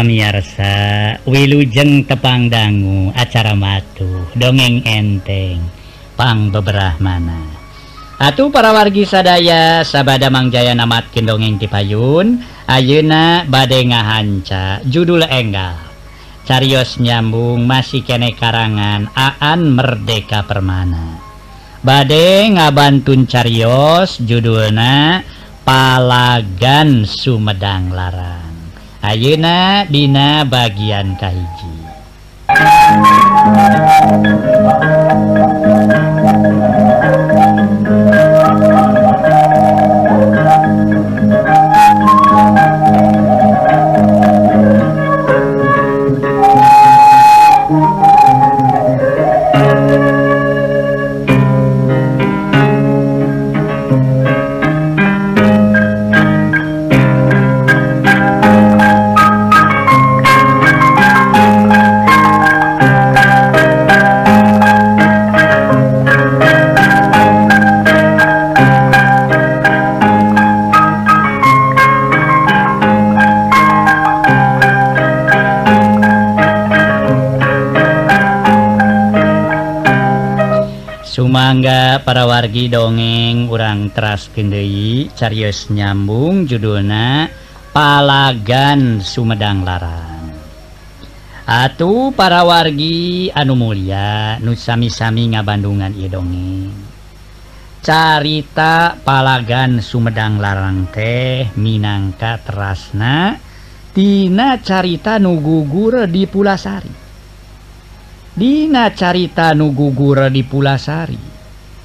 pamiarsa wilujeng tepang dangu acara matu dongeng enteng pang beberahmana Atuh para wargi sadaya sabada mangjaya namatkin dongeng tipayun Ayeuna bade ngahanca judul enggal. Carios nyambung masih kene karangan Aan Merdeka Permana. Bade ngabantun carios judulna Palagan Sumedang Larang. Ayeuna Dina bagian Kahiji Mangga para wargi dongeng urang Traskindei Carius nyambung judulna Palagan Sumedang Larang. Atuh para wargi anu Mulia nusami-sami ngabandungan I dongeng. Carita Palagan Sumedang Larang teh Minangka Trasna Tina carita nugugur di Pulasari. Dina carita nugugur di Pulasari.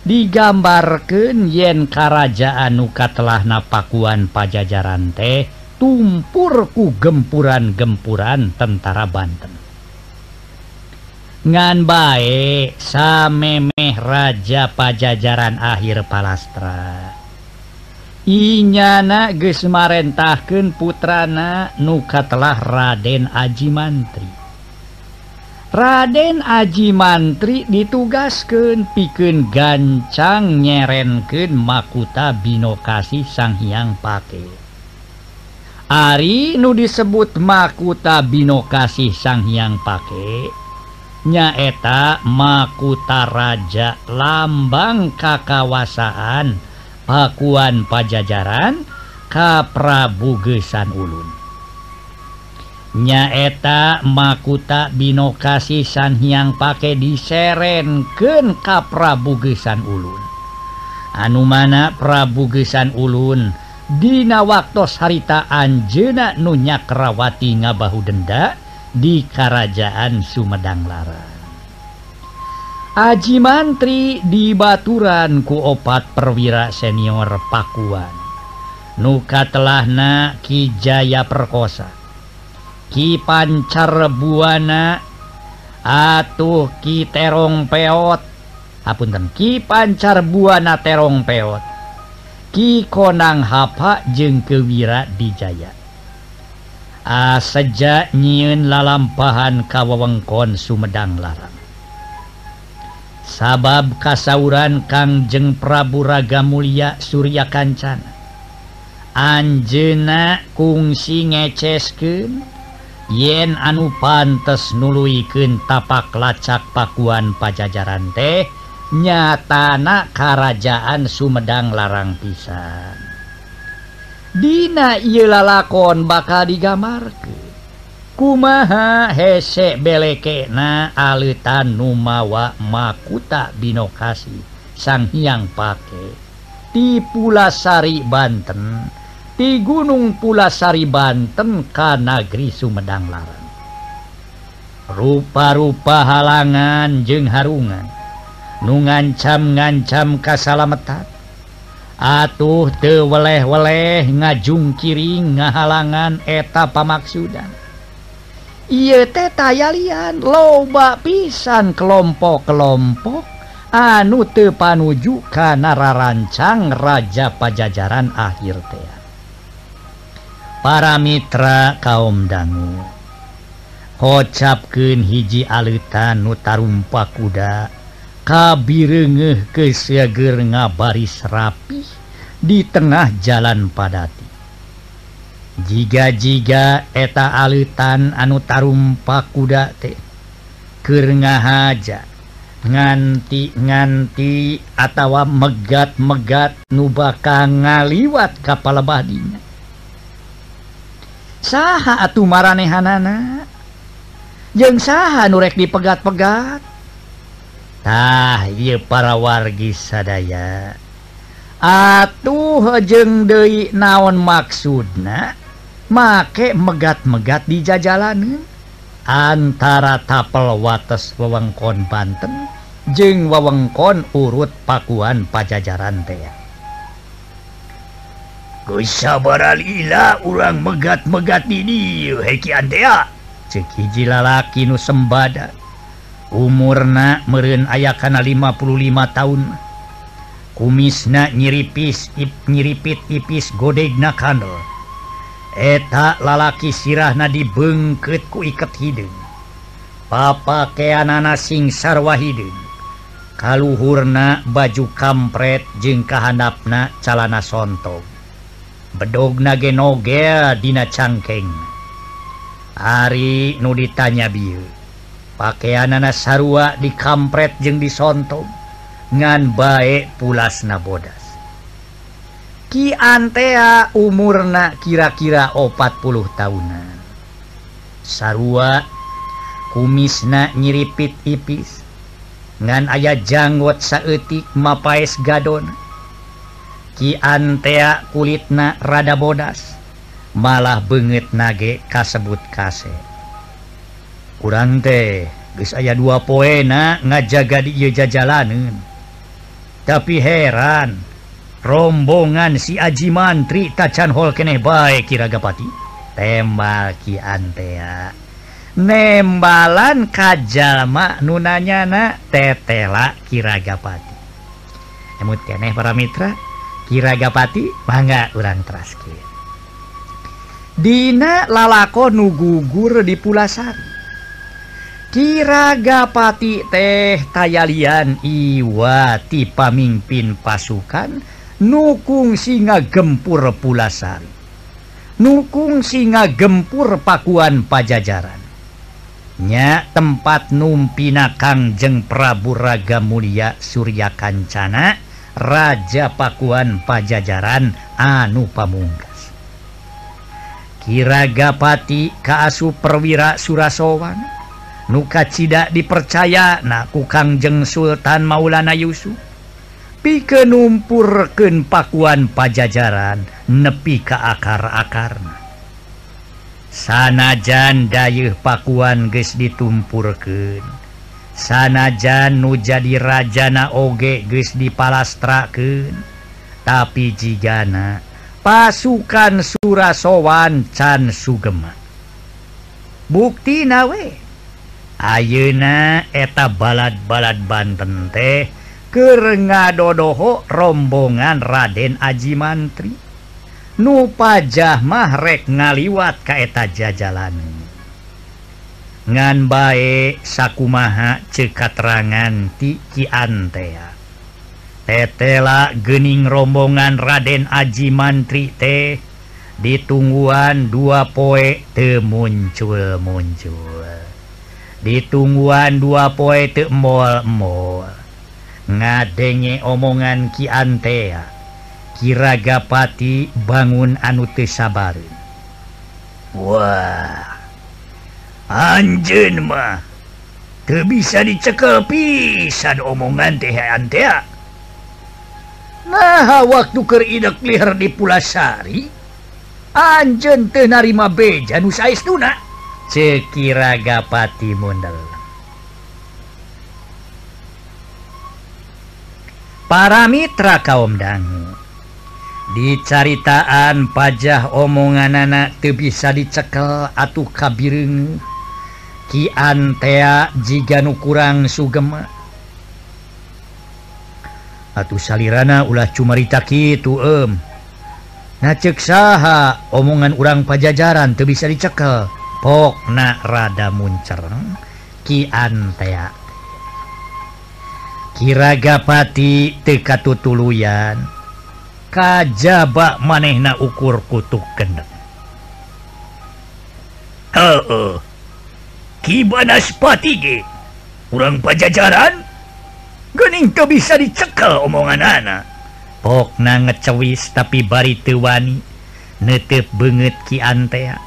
digambarkan yen kerajaan nuka telah napakuan pajajaran teh tumpurku gempuran-gempuran tentara Banten. Ngan baik samemeh Raja pajajaran akhir palastra. Inyana gesmarentahkan putrana nuka telah Raden Aji Mantri. Raden Aji Mantri ditugasken piken gancang nyerenken Makuta Binokasi Sang Hyang Pake. Ari nu disebut Makuta Binokasi Sang Hyang Pake nyaeta Makuta Raja lambang kakawasaan Pakuan Pajajaran Kaprabugesan Ulun nyaeta makuta binokasi San Hyang pake diserenken ka Prabugesan Ulun. Anu mana Prabugesan Ulun? Dina waktu harita Anjena nunya Kerawati ngabahu denda di Karajaan Sumedang Lara. Aji Mantri di Baturan kuopat perwira senior Pakuan. Nuka telahna Kijaya perkosa. Ki pancar Buana atuh Ki terong peot. Hapunten Ki pancar Buana terong peot. Ki konang hapa jeung kewira dijaya. Ah, Aseja nyiun lalampahan kawawengkon Sumedang Larang. Sabab kasauran Kangjeng Prabu Raga Mulia Surya Kancana. Anjena kungsi ngeceskeun. yen anu pantes nuluiken tapak lacak pakuan pajajaran teh nyatana Karajaan Sumedang larang pisan. Dina lalakon bakal digamarkan kumaha hesek belekena aletan Numawa Makuta Binokasi Sang Hyang Pake. Tipulasari Banten. ti Gunung Pulasari Banten ka Nagri Sumedang Larang. Rupa-rupa halangan jeung harungan, nu ngancam-ngancam kasalametan. Atuh teweleh-weleh ngajung kiring ngahalangan eta pamaksudan. Ieu teh tayalian loba pisan kelompok-kelompok anu teu panuju kana rarancang raja pajajaran akhir teh para Mitra kaum dangu. Kocapken hiji aletan Nutarumpa kuda. Kabirenge keseger nga baris rapi di tengah jalan padati. Jika-jiga eta aletan anu Tarumpa kuda teh kernga haja nganti-nganti atawa megat-megat nubaka ngaliwat kapal badinya saha atuh maranehanana. Jeung saha nurek dipegat-pegattah para wargi sadaya. Atuh jeng deui naon maksudna make megat-megat di jajalaneun. Antara tapel wates wewengkon Banten jeung wewengkon urut pakuan pajajaran teh. sabarila urang megat-megat ini cekiji lalaki Nusembada umurna meren ayah karena 55 tahun. Kumisna nyiripis ip nyiripit ipis godegna kandel eta lalaki sirahna dibengketku iket hidung. Papa keanana sing sarwa hidung. Kaluhurna baju kampret jengkahandapna calana sontong. bedog nagenogel Dina cangkeng. Ari nu ditanya bi pakaian nanas sarua dikampret jeung disonto ngan baik pulas nabodas Ki Antea umurna kira-kira 40 tahunan. Sarua kumisna nyiripit ipis ngan ayah janggot saetik mapaes gadona. Kiantea kulit rada bodas. Malah banget nage kasebut kase. Kurang teh guys aya dua poena ngajaga di jajalan tapi heran rombongan si Aji mantri tacan hol kene baik kiragapati tembal Kiantea. Nembalan kajjallma nunanya na tetela kiragapati emut keeh para mitra. kiragapati bangga urang teraski Dina lalako nugugur di pulasari kiragapati teh tayalian Iwati pamimpin pasukan nukung singa gempur pulasari nukung singa gempur pakuan pajajaran. Nya tempat numpina Kangjeng Prabu Raga Mulia Surya Kancana Raja Pakuan Pajajaran Anu Pamungkas. Kiragapati kaasu Perwira Surasowan Nuka Cda dipercaya naku Kangjeng Sultan Maulana Yusuf. Pike numpurken Pakuan Pajajaran nepi ke akar-akarna. Sanajan Dayuh Pakuan geus ditumpurken sanajan nu jadi Rajana oge guys di palastraken tapi jigana pasukan Surasowan Can Sugema. Bukti nawe. Ayeuna eta balad-balad Banten teh keur ngadodoho rombongan Raden Aji Mantri. Nupajah mahrek ngaliwat kaeta jajalan. ngan baik sakumaha cekaterangan tikiantea tetela gening rombongan Raden Aji Mantri teh ditungguan dua poe te muncul muncul ditungguan dua poe te mol ngadenge omongan kiantea kiragapati bangun anu teu sabar wah. Anjun mah ke bisa dicekel pisan omongan tehantea Nah waktu keridek leher di Pulasari Anjen tenarima beja Nusais tuna cekiragapati mundel. Para mitra kaum dangu dicaritaan pajah omongan anak te bisa dicekel atuh kabireng. Kiantea jiganu kurang sugema Atuh salirana ulah cumarita kitu em. Nacek saha omongan urang pajajaran tuh bisa dicekel. Pokna rada muncereng Kiantea Kiragapati teka tutuluyan Kajabak manehna ukur kutuk gendeng. Heeh. Kibanaspati kurang pajajaran? Gening ke bisa dicekel omongan anak pok na ngecewis tapi bari tewani netep banget ki antea.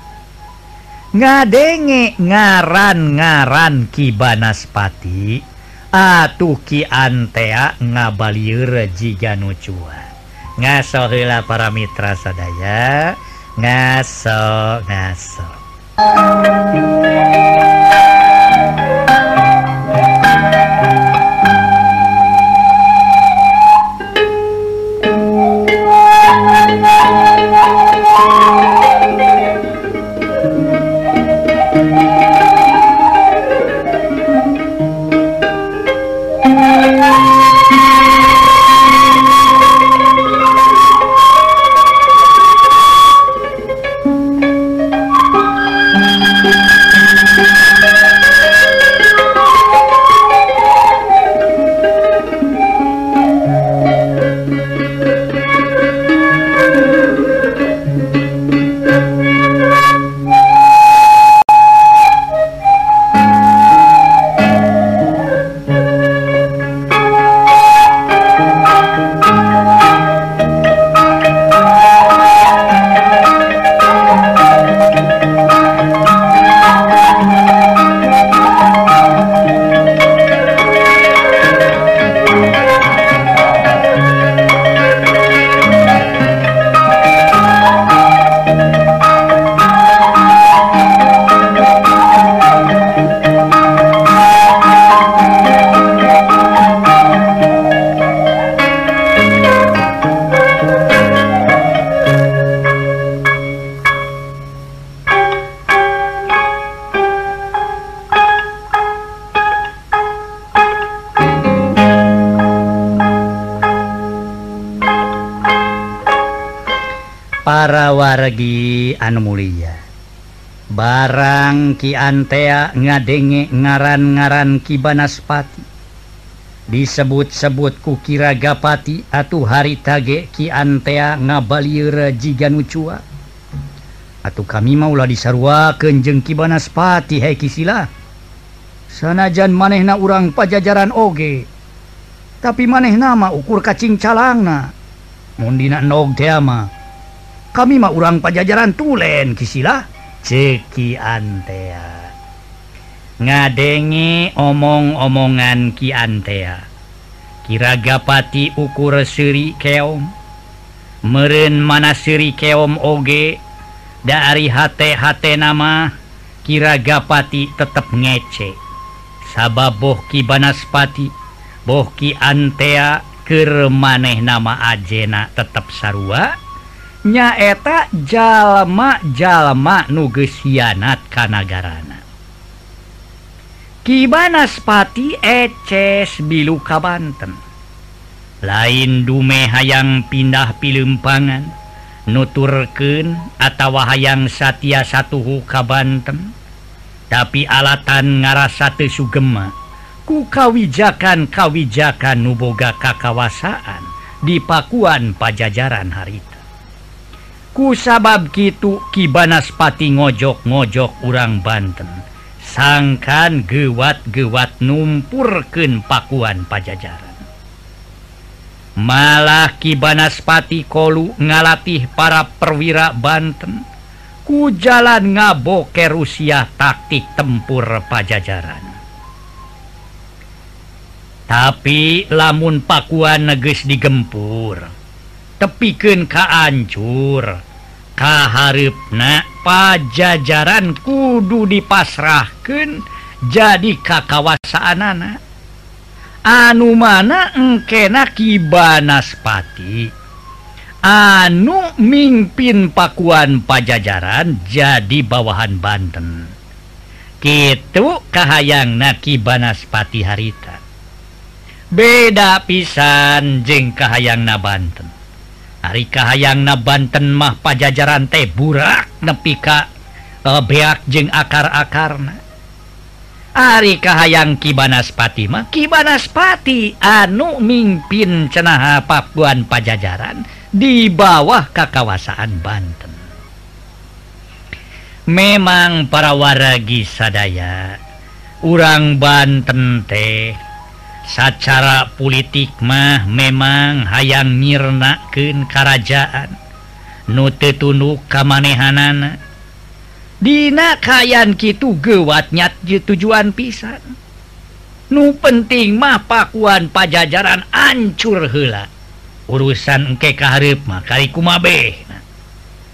Ngadenge ngaran-ngaran Kibanaspati atuh ki antea ngabalieur jiga nu ngaso heula para mitra sadaya. Ngaso ngaso Thank you. anu mulia. Barang Kiantea ngadenge ngaran-ngaran Kibanaspati disebut-sebut ku kiragapati atuh hari tage Kiantea ngabalir jiganucua Atuh kami maulah disarwa kejeng Kibanaspati Hekisila sanajan manehna urang pajajaran oge tapi maneh nama ukur kacing calangna. Mundina nogdema kami mau urang pajajaran tulen Kisila cekiantea ngadenge omong-omongan ki antea. Kiragapati ukur seri keom. Meren mana seri keom oge. Dari HTH nama kiragapati tetap ngece sabab boh ki Banaspati boh ki Antea ke maneh nama Ajena tetap sarua. nyaeta jalma-jalma nugehianat Kanagarana Kibanaspati eces bilu Kabanten lain dume hayang pindah pilimpangan nuturken atawa hayang Satya satuhu Kabanten tapi alatan ngarasate Sugema ku kawijakan kawijakan nuboga kakawasan di Pakuan Pajajaran harita ku sabab gitu Kibanaspati ngojok-ngojok urang Banten. Sangkan gewat-gewat numpurken pakuan pajajaran. Malah Kibanaspati Kolu ngalatih para perwira Banten ku jalan ngabo ke Rusia taktik tempur pajajaran. Tapi lamun pakuan neges digempur tepiken kaancur kaharna pajajaran kudu dipasrahkan jadi kakawasaan anak anu mana engkenak kibanaspati? Anu mimpin pakuan pajajaran jadi bawahan Banten. Kitu kahayang naki banaspati harita. Beda pisan jeung kahayangna Banten. Harkah hayang na Banten mah pajajaran teh burak nepika uh, eh, beak jeung akar-akarna Harkah hayang Kibanaspati mah Kibanaspati anu mimpin cenaha Papuan pajajaran di bawah kekawasaan Banten. Memang para waragi sadaya urang Banten teh secara politik mah memang hayang nyirnaken kerajaan nute tunuk kamanehanana. Dina kayan Kitu gewatnya tujuan pisan. Nu penting mah pakuan pajajaran ancur hela urusan engke kaharep mah kali kumabe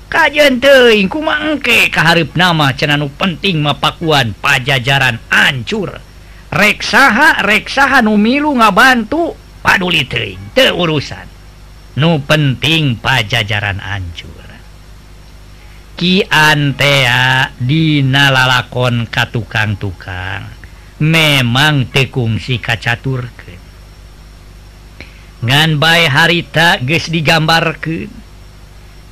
kajian teing kuma engke nama cenanu penting mah pakuan pajajaran ancur. reksaha reksaha numilu ngabantu paduli teing te urusan nu penting pajajaran ancur Ki antea dina lalakon ka tukang-tukang memang tekungsi kacaturken ngan bae harita geus digambarkeun.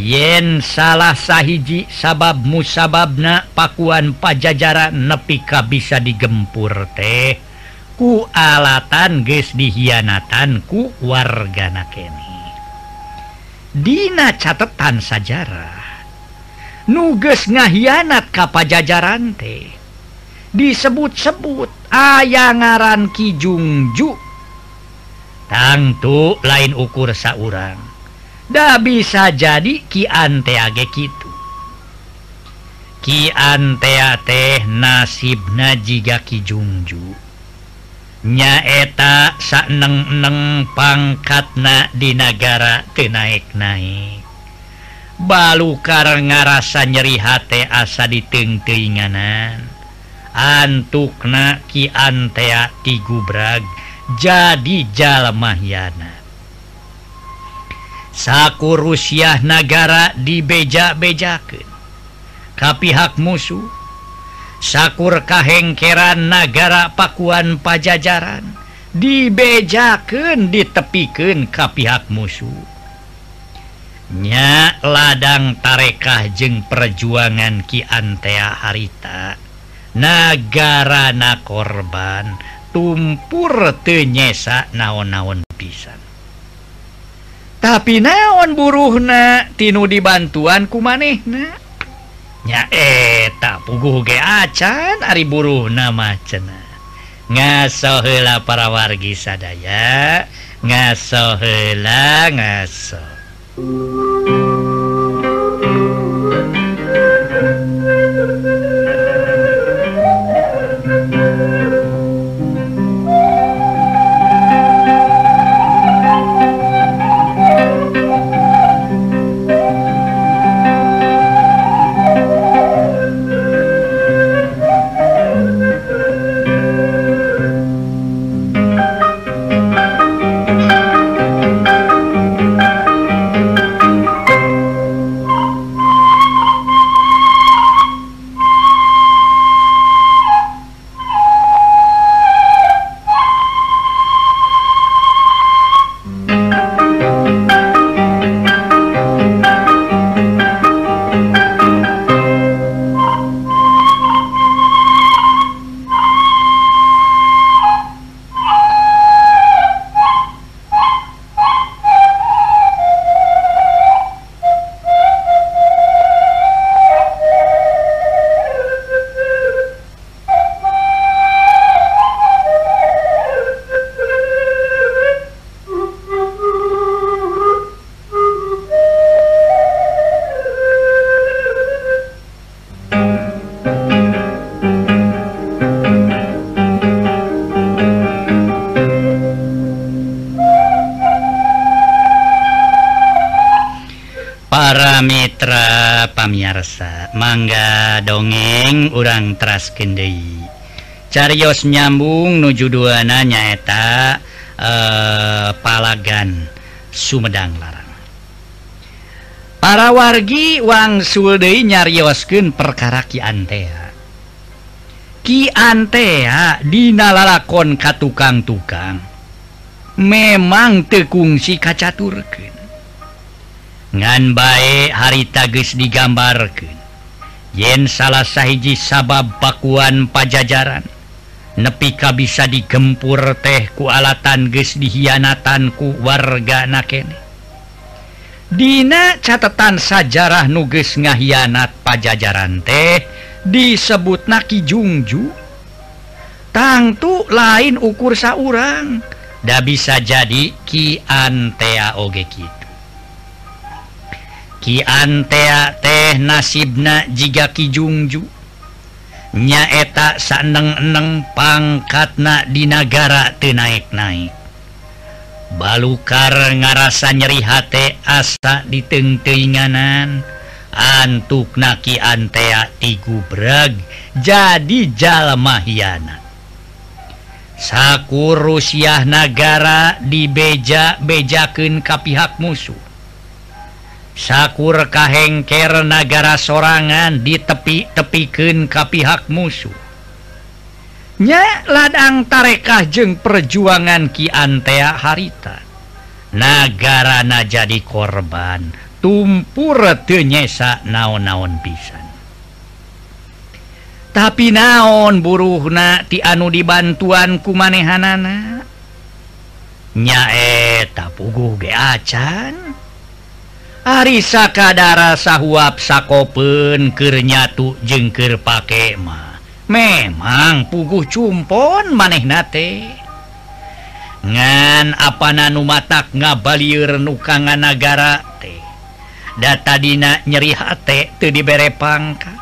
yen salah sahiji sabab musababna pakuan pajajara nepika bisa digempur teh. Ku alatan guys dihianatan ku warga nakeni Dina catatan sajarah. Nuges ngahianat kapajajaran teh. Disebut-sebut aya ngaran Kijungju tangtu lain ukur saurang. da bisa jadi Kianteage gitu Kiantea teh nasib najiga Kijungju nyaeta sanengneng pangkat na di negara kenaik naik balukar ngarasa nyeri hati asa ditengteinganan antukna Kian tea tigubrag jadi Jalmahyana saku Rusia negara dibeja-bejaken ka pihak musuh sakur kahengkeran negara Pakuan pajajaran dibejaken ditepiken ka pihak musuhnya ladang tarekah jeung perjuangan Kiantea harita. Negara na korban tumpur tenyesa naon-naon pisan. tapi naon buruhna tinu dibantuan ku manehnanya tak puguh ge acan Ari buruh nama cena ngasohela para wargi sadaya ngasohela ngaso. mangga dongeng urang traskendei carios nyambung nuju dua nanyaeta eh, palagan Sumedang Larang. Para wargi Wang Suldei nyarioskeun perkara Ki Antea. Ki Antea dina lalakon ka tukang-tukang. Memang tekungsi kacaturkeun. Ngan bae harita geus digambarkeun. yen salah sahiji sabab bakuan pajajaran. Nepika bisa digempur teh ku alatan ges dihianatanku warga nakene. Dina catatan sajarah nuges ngahianat pajajaran teh disebut naki Jungju. Tangtu lain ukur saurang. Nda bisa jadi Kiantea oge kita. Kiantea teh nasibna jika Kijungju nyaeta sanengneg pangkatna di negara tenaik naik balukar ngarasa nyerihat asa ditengteinganan antuk naki antea tigubrag jadi jalamahiana sakur rusiah negara dibeja bejaken ka pihak musuh. sakur kahengker negara sorangan di tepi-tepiken ka pihak musuh. Nya ladang tarekah jeung perjuangan Kiantea harita. Negarana jadi korban tumpur tenyesa naon-naon pisan. Tapi naon buruhna ti anu dibantuan ku manehanana nyaeta puguh geacan Arisa kadara sahwab sakopun kernyatu jengker pakemah memang puguh cumpon maneh nate. Ngan apa nanu matak ngabalir nukangan negara teh. Datadina nyeri hate te dibere pangka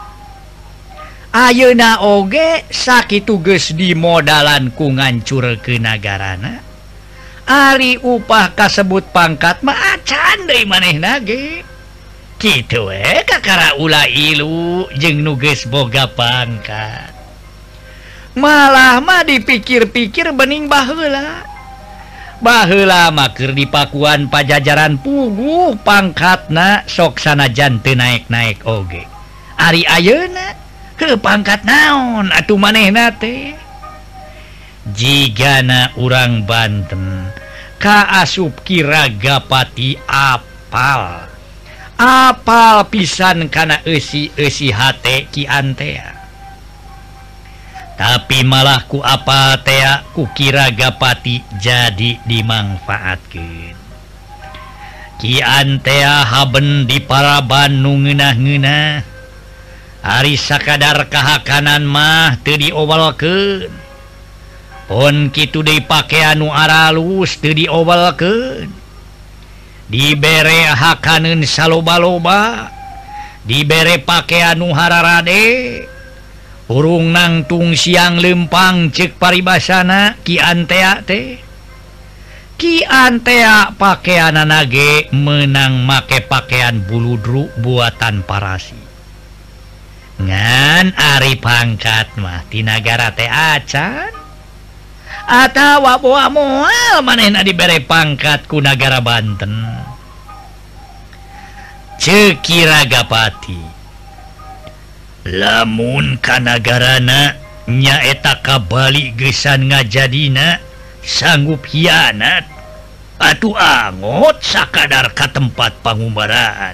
Ayeuna oge sakit tuges di modalan ku ngancur ke nagarana. Ari upah kasebut pangkat macan dari maneh nage. Gitu eh kakara ula ilu jeng nuges boga pangkat. Malah mah dipikir-pikir bening bahula bahula maker di pakuan pajajaran pugu pangkatna soksana jante naik-naik oge. Ari ayeuna ke pangkat naon? Atuh maneh nate jigana urang Banten kaasupkiragapati apal. Apal pisan kana esi-esi H Kiantea tapi malahku apa tea kukiragapati jadi dimanfaatkan Kiantea haben di para Bandung ngenah-ngenah. Ari sakadar kahakanan mah teu diobalkeun on deui dipakai anu aralus teu obal ke diberre hakanen saloba-loba diberre pakai anu hararade. Urung nangtung siang lempang cek paribasana Kiantea teh Kiantea pakaian nage menang make pakaian buludru buatan parasi. Ngan Ari pangkat mah mahtinagara teh acan. atautawa mual manehna dibere pangkat ku nagara Banten. Cekiragapati lamun Kanagarana nyaeta kabalik gesan ngajadina sanggup hianat. Atuh angot sakadar ka tempat pangumbaraan.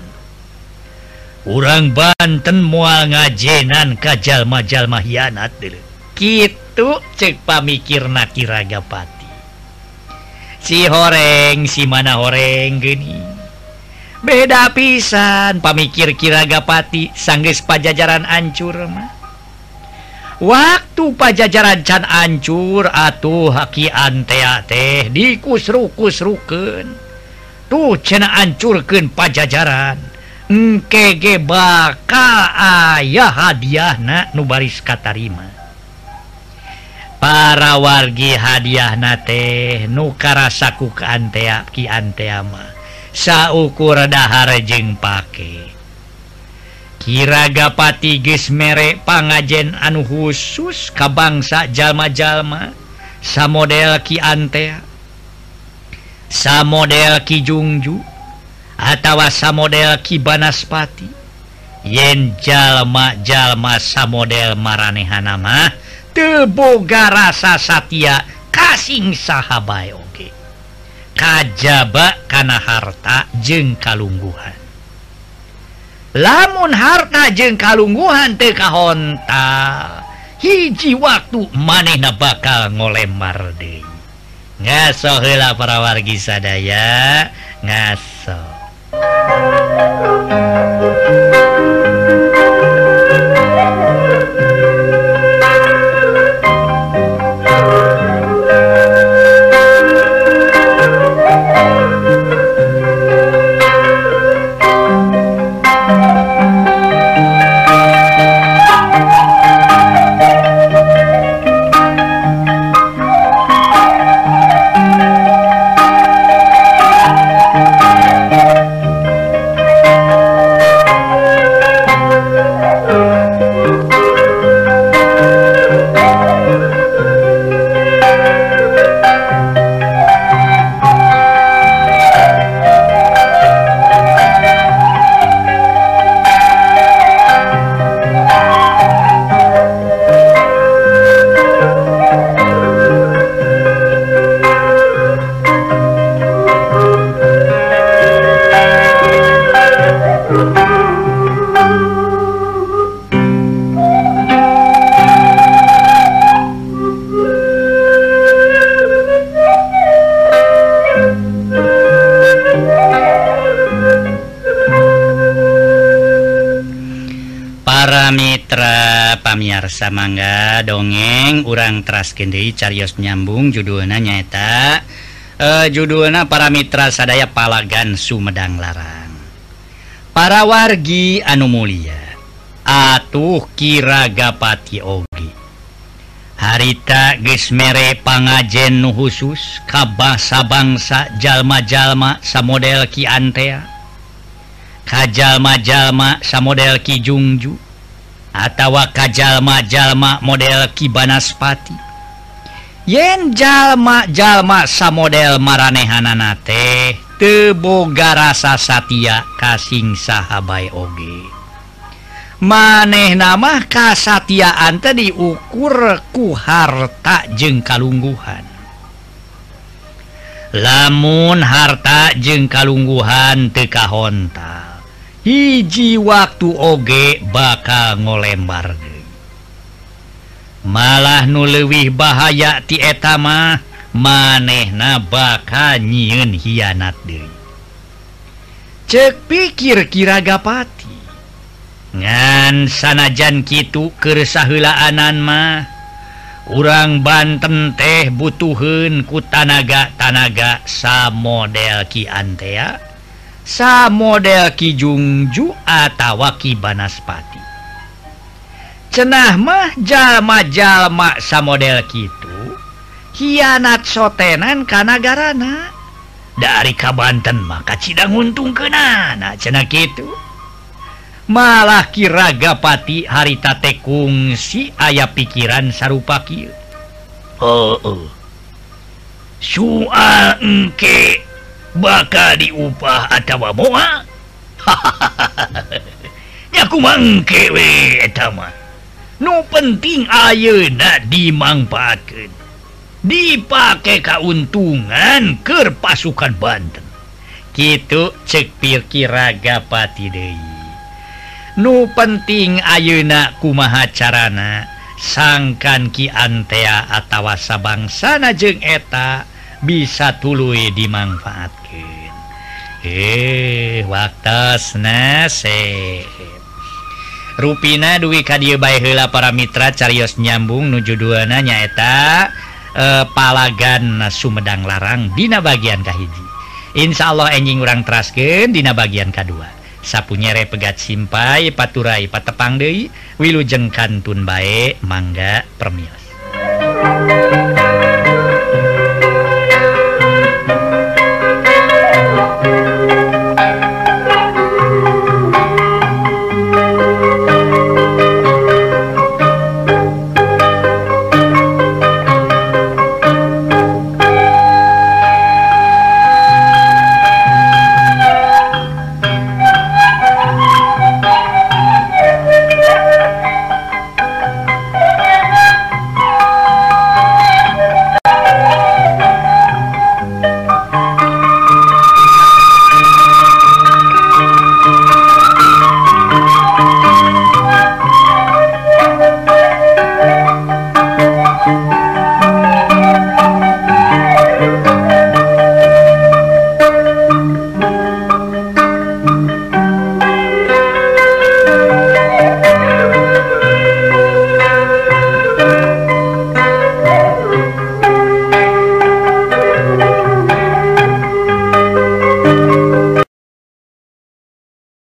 Urang Banten mual ngajenan kajjal-majal mahianat kita itu cek pamikir nakiragapati si horeng si mana horeng geni beda pisan pamikir kiragapati sangges pajajaran ancur mah waktu pajajaran can ancur atuh haki antea teh dikusrukusruken tuh cena ancurken pajajaran engkege bakal ayah hadiah na nubaris katarima. para wargi hadiah nate nukarasaku keantea saukur dahar jeng pake. Kiragapati ges merek pangajen anu khusus kabangsa jalma-jalma. Sa model Kiantea sa model Kijungju atautawa sa model Kibanaspati. Yen jalma-jalma sa model maranehan nama teboga rasa Satya kasing sahabat Oke. Kajjaba kana harta jeng kalungguhan. Lamun harta jeng kalungguhan TKhonta hiji waktu maneh na bakal ngolemar De ngasola para wargi sadaya ngaso. mangga dongeng urang traskende carios nyambung judulna nyaeta eh, e, judulna para Mitra sadaya palagan Sumedang Larang. Para wargi anu Mulia atuh kiragapati Ogi. Harita gesmere pangajen nu khusus kabahsa bangsa jalma-jalma samodel Kiantea kajjallma-jalma samodel Kijungju atawa kajjallma-jalma model kibanaspati. Yen jalma-jalma sa model maranehanana teh teboga rasa satya kasing sahabat oge. Maneh nama kasatiaan tadi diukur ku harta jeng kalungguhan. Lamun harta jeng kalungguhan tekahonta hiji waktu oge bakal ngolembar malah nulewih bahaya tietama maneh na bakal nyiun hianat diri cek pikir kiragapati ngan sanajan Kitu kesahlaaanan mah urang Banten teh butuhun ku tanaga tanaga sa model Kiantea sa model Kijungju atawaki Banaspati cenah mah jalma-jalma sa model Kitu hianat sotenan Kanagarana dari Kabanten maka Cidang untung kenana cenak itu malah kiragapati harita tekungsi ayah pikiran sarupaki oh, oh. soal engke bakal diupah atau boa. Hahaku mangkewe nu penting ayeuna dimanfaatkan. Dipakai keuntungan ke pasukan Banten. Gitu cekpirki ragapati Dehi nu penting ayeuna kumaha carana sangkan Ki antea atawasa bangsana jeung eta bisa tulu dimanfaatkan. eh ruina duwi kadieu heula para mitra carios nyambung nuju duana nyaeta eh, palagan Sumedang Larang Dina bagian Kahiji Insya Allah enjing urang trasken Dina bagian kedua. sapu nyere pegat simpai paturai patepang deui Wilujeng Kantun baik mangga permios.